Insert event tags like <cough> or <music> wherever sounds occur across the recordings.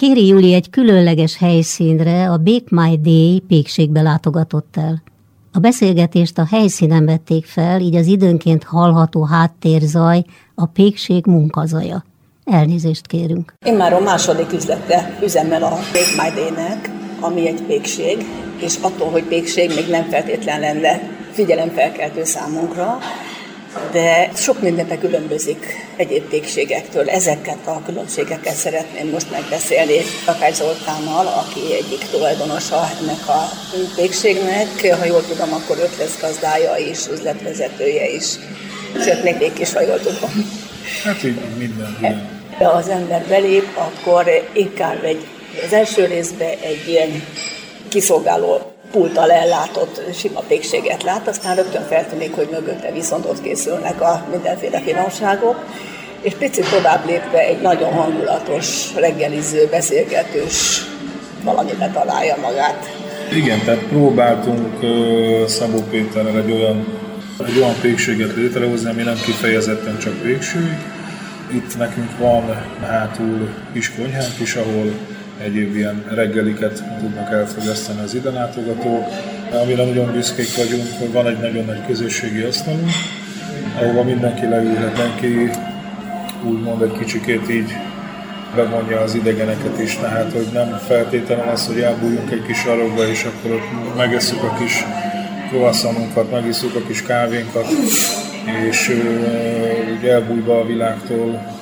Kéri Júli egy különleges helyszínre, a Bake My Day pékségbe látogatott el. A beszélgetést a helyszínen vették fel, így az időnként hallható háttérzaj a pékség munkazaja. Elnézést kérünk. Én már a második üzlete üzemmel a Bake My Day-nek, ami egy pékség, és attól, hogy pékség még nem feltétlen lenne figyelemfelkeltő számunkra, de sok mindenben különbözik egyéb pékségektől. Ezeket a különbségeket szeretném most megbeszélni Takács Zoltánnal, aki egyik tulajdonosa ennek a pékségnek. Ha jól tudom, akkor ötletgazdája is, üzletvezetője is. Sőt, még is, ha jól tudom. Hát így minden. Igen. Ha az ember belép, akkor inkább egy, az első részben egy ilyen kiszolgáló pulttal ellátott sima pékséget lát, aztán rögtön feltűnik, hogy mögötte viszont ott készülnek a mindenféle finomságok, és picit tovább lépve egy nagyon hangulatos, reggeliző, beszélgetős valamibe találja magát. Igen, tehát próbáltunk uh, Szabó Péterrel egy olyan, egy olyan pékséget létrehozni, ami nem kifejezetten csak pékség. Itt nekünk van hátul kis konyhánk is, ahol egyéb ilyen reggeliket tudnak elfogyasztani az ide látogatók. Amire nagyon büszkék vagyunk, hogy van egy nagyon nagy közösségi asztalunk, ahova mindenki leülhet, mindenki úgymond egy kicsikét így bevonja az idegeneket is, tehát hogy nem feltétlenül az, hogy elbújjunk egy kis sarokba, és akkor ott megesszük a kis croissantunkat, megisszuk a kis kávénkat, és elbújva a világtól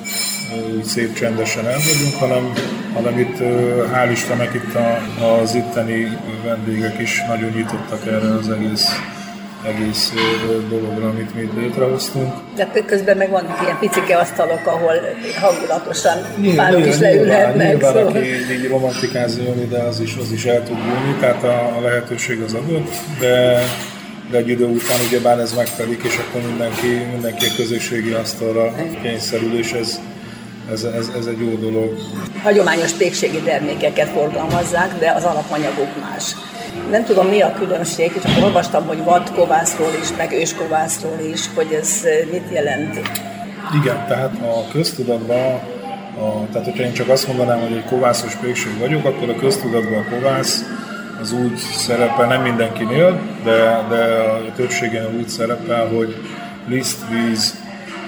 úgy szép csendesen el vagyunk, hanem, hanem itt hál' Istennek itt a, az itteni vendégek is nagyon nyitottak erre az egész egész dologra, amit mi létrehoztunk. De közben meg vannak ilyen picike asztalok, ahol hangulatosan bárki is leülhet meg. Nyilván, szóval. aki így romantikázni jön ide, az is, az is el tud bújni, tehát a, a lehetőség az adott, de de egy idő után ugye bár ez megtelik, és akkor mindenki, mindenki a közösségi asztalra kényszerül, és ez, ez, ez, ez egy jó dolog. Hagyományos pékségi termékeket forgalmazzák, de az alapanyagok más. Nem tudom, mi a különbség, akkor olvastam, hogy vadkovászról is, meg őskovászról is, hogy ez mit jelent. Igen, tehát a köztudatban, a, tehát hogyha én csak azt mondanám, hogy egy kovászos pékség vagyok, akkor a köztudatban a kovász az úgy szerepel, nem mindenkinél, de, de a többségen úgy szerepel, hogy liszt, víz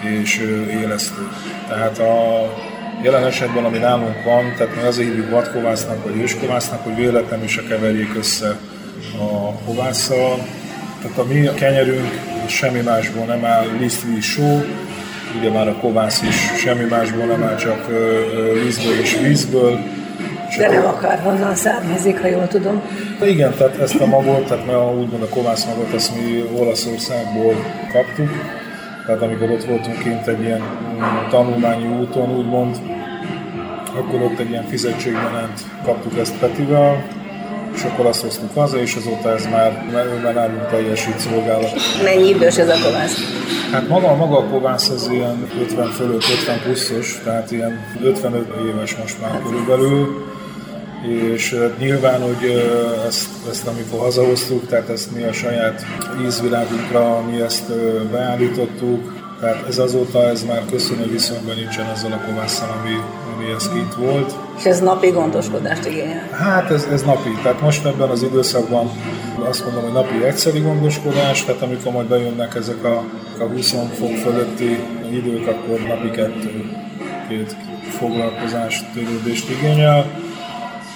és élesztő. Tehát a jelen esetben, ami nálunk van, tehát mi azért hívjuk vadkovásznak vagy őskovásznak, hogy véletlenül se keverjék össze a kovásszal. Tehát a mi kenyerünk semmi másból nem áll, víz, só, ugye már a kovász is semmi másból nem áll, csak vízből és vízből. De nem akárhonnan származik, ha jól tudom. De igen, tehát ezt a magot, tehát mi úgymond a kovász magot, ezt mi Olaszországból kaptuk, tehát amikor ott voltunk kint egy ilyen mm, tanulmányi úton, úgymond, akkor ott egy ilyen fizetségmenent kaptuk ezt Petivel, és akkor azt hoztuk haza, és azóta ez már, már nálunk teljesít szolgálat. Mennyi idős ez a kovász? Hát maga, maga a kovász az ilyen 50 fölött, 50 pluszos, tehát ilyen 55 éves most már körülbelül, és nyilván, hogy ezt, ezt amikor hazahoztuk, tehát ezt mi a saját ízvilágunkra, mi ezt beállítottuk, tehát ez azóta ez már köszönő viszonyban nincsen azzal a kovásszal, ami, ami ez kint volt. És ez napi gondoskodást igényel? Hát ez, ez napi, tehát most ebben az időszakban azt mondom, hogy napi egyszeri gondoskodás, tehát amikor majd bejönnek ezek a, a 20 fok fölötti idők, akkor napi kettő, két foglalkozást, törődést igényel.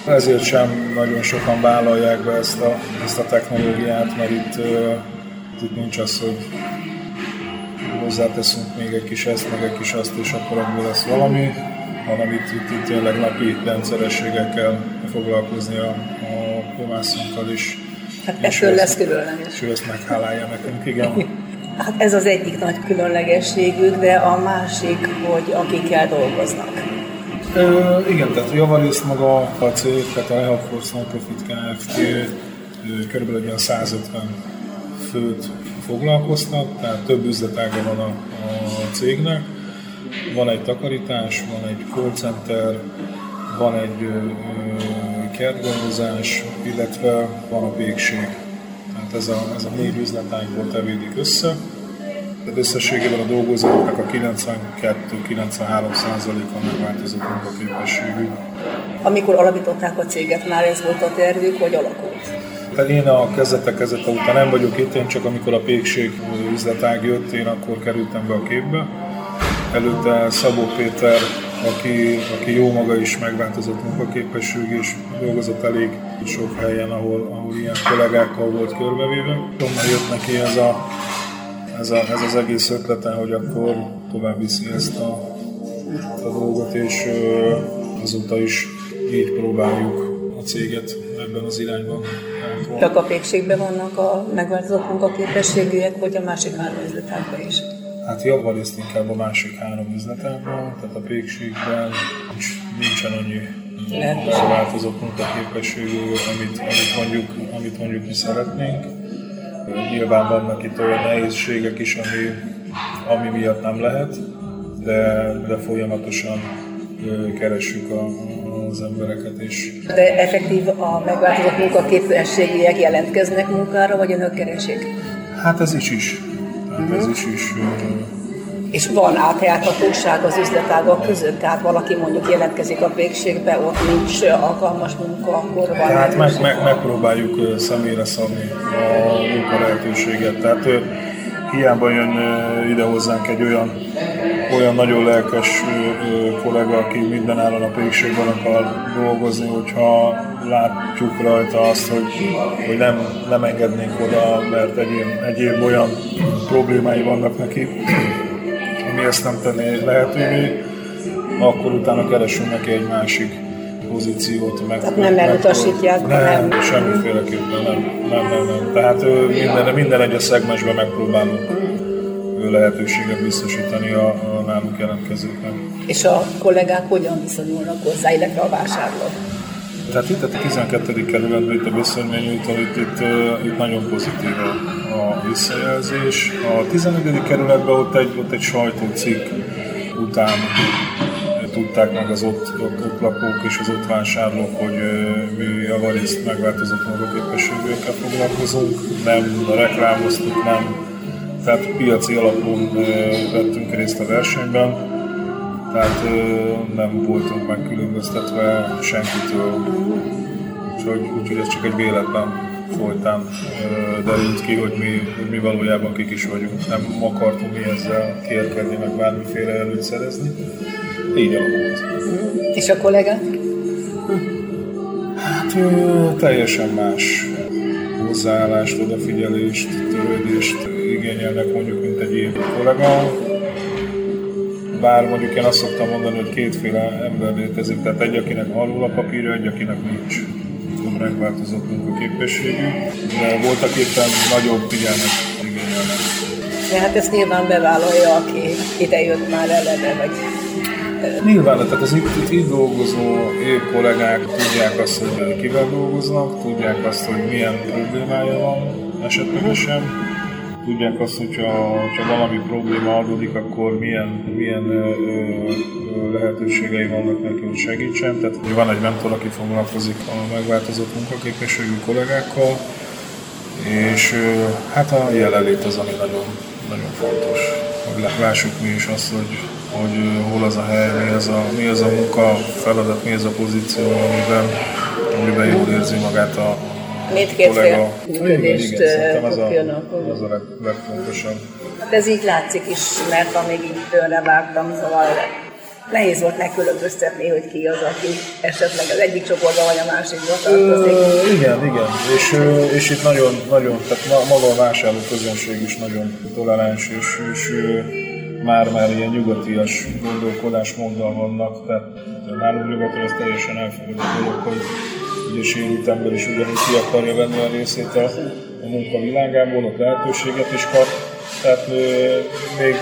Ezért sem nagyon sokan vállalják be ezt a, ezt a technológiát, mert itt, itt nincs az, hogy hozzáteszünk még egy kis ezt, meg egy kis azt, és akkor ebből lesz valami, hanem itt, itt, itt tényleg napi rendszerességgel kell foglalkozni a, a komászunkkal is. Hát ettől lesz különleges. És ő ezt meghálálja nekünk, igen. <laughs> Hát ez az egyik nagy különlegességük, de a másik, hogy akikkel dolgoznak. Ö, igen, tehát javarészt maga a cég, tehát a Lehab Force Profit Kft. körülbelül olyan 150 főt foglalkoztat, tehát több üzletága van a, a cégnek. Van egy takarítás, van egy call center, van egy kertgondozás, illetve van a pékség. Tehát ez a, ez a négy üzletágból tevődik össze. Tehát összességében a dolgozóknak a 92-93%-a megváltozott munkaképességű. Amikor alapították a céget, már ez volt a tervük, hogy alakult? Tehát én a kezdetek kezdete után nem vagyok itt, én csak amikor a pékség üzletág jött, én akkor kerültem be a képbe. Előtte Szabó Péter, aki, aki jó maga is megváltozott munkaképesség, és dolgozott elég sok helyen, ahol, ahol ilyen kollégákkal volt körbevéve. Onnan jött neki ez, a, ez, a, ez az egész ötlete, hogy akkor tovább viszi ezt a, a dolgot, és azóta is így próbáljuk a céget ebben az irányban. Csak a pékségben vannak a megváltozott munkaképességűek, vagy a másik három üzletekben is? Hát javarészt inkább a másik három üzletekben, tehát a pékségben nincs, nincsen annyi változott munkaképességű, amit, amit, mondjuk, amit mondjuk mi szeretnénk. Nyilván vannak itt olyan nehézségek is, ami, ami miatt nem lehet, de, de folyamatosan keressük a, az embereket is. De effektív a megváltozott munkaképességűek jelentkeznek munkára, vagy önök keresik? Hát ez is is. Hát ez is is. És van átjárhatóság az üzletágak között, tehát valaki mondjuk jelentkezik a végségbe, ott nincs alkalmas munka, akkor van Hát meg, meg, megpróbáljuk személyre szabni a munka lehetőséget. Tehát hiába jön ide hozzánk egy olyan, olyan nagyon lelkes kollega, aki minden áron a pékségben akar dolgozni, hogyha látjuk rajta azt, hogy, hogy nem, nem engednénk oda, mert egyéb, egyéb olyan problémái vannak neki, ami ezt nem tenné lehetővé, akkor utána keresünk neki egy másik pozíciót. Meg, Tehát nem elutasítják? Nem, nem, semmiféleképpen nem. nem, nem, nem. Tehát minden, minden egyes szegmensben megpróbálunk lehetőséget biztosítani a, a nálunk jelentkezőknek. És a kollégák hogyan viszonyulnak hozzá, illetve a vásárlók? Tehát itt a 12. kerületben, itt a Beszörményúton, itt, itt, itt nagyon pozitív a, a visszajelzés. A 11. kerületben ott egy, ott egy sajtócikk után tudták meg az ott, ott, ott lakók és az ott vásárlók, hogy mi javarészt megváltozott munkaképességűekkel foglalkozunk, nem reklámoztuk, nem, tehát piaci alapon vettünk részt a versenyben, tehát nem voltunk megkülönböztetve senkitől, úgyhogy, úgyhogy ez csak egy véletlen folytán derült ki, hogy mi, hogy mi valójában kik is vagyunk. Nem akartunk mi ezzel kérkedni, meg bármiféle előtt szerezni. Így alakult. És a kollégák? Hát teljesen más hozzáállást, odafigyelést, törődést igényelnek mondjuk, mint egy ilyen kollega. Bár mondjuk én azt szoktam mondani, hogy kétféle ember létezik, tehát egy, akinek alul a papírja, egy, akinek nincs. Megváltozott munkaképességű, de voltak éppen nagyobb figyelmet igényelnek. Ja, hát ezt nyilván bevállalja, aki idejött már eleve, vagy Nyilván, tehát az itt, itt, itt dolgozó épp kollégák tudják azt, hogy kivel dolgoznak, tudják azt, hogy milyen problémája van esetlegesen, tudják azt, hogyha, hogyha valami probléma adódik, akkor milyen, milyen ö, ö, lehetőségei vannak neki, hogy segítsen. Tehát hogy van egy mentor, aki foglalkozik a megváltozott munkaképességű kollégákkal, és ö, hát a jelenlét az, ami nagyon, nagyon fontos. Hogy lássuk mi is azt, hogy, hogy hol az a hely, mi az a, mi az a munka feladat, mi az a pozíció, amiben, amiben jól érzi magát a, Mindkét fél működést kapjon a Az a legfontosabb. Hát ez így látszik is, mert amíg így tőle vártam, szóval nehéz volt megkülönböztetni, hogy ki az, aki esetleg az egyik csoportban vagy a másikba tartozik. Ö, igen, igen. És, és itt nagyon, nagyon, tehát maga a vásárló közönség is nagyon toleráns, és, és már-már ilyen nyugatias gondolkodásmóddal vannak, tehát nálunk nyugaton ez teljesen elfogadott dolog, hogy ugye sérült ember is ugyanúgy ki akarja venni a részét a, a munka világából, ott lehetőséget is kap. Tehát még,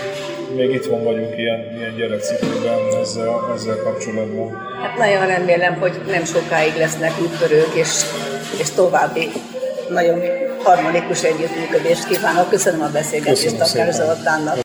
még itthon vagyunk ilyen, ilyen gyerekcipőben ezzel, ezzel kapcsolatban. Hát nagyon remélem, hogy nem sokáig lesznek úttörők, és, és további nagyon harmonikus együttműködést kívánok. Köszönöm a beszélgetést a Zoltánnak.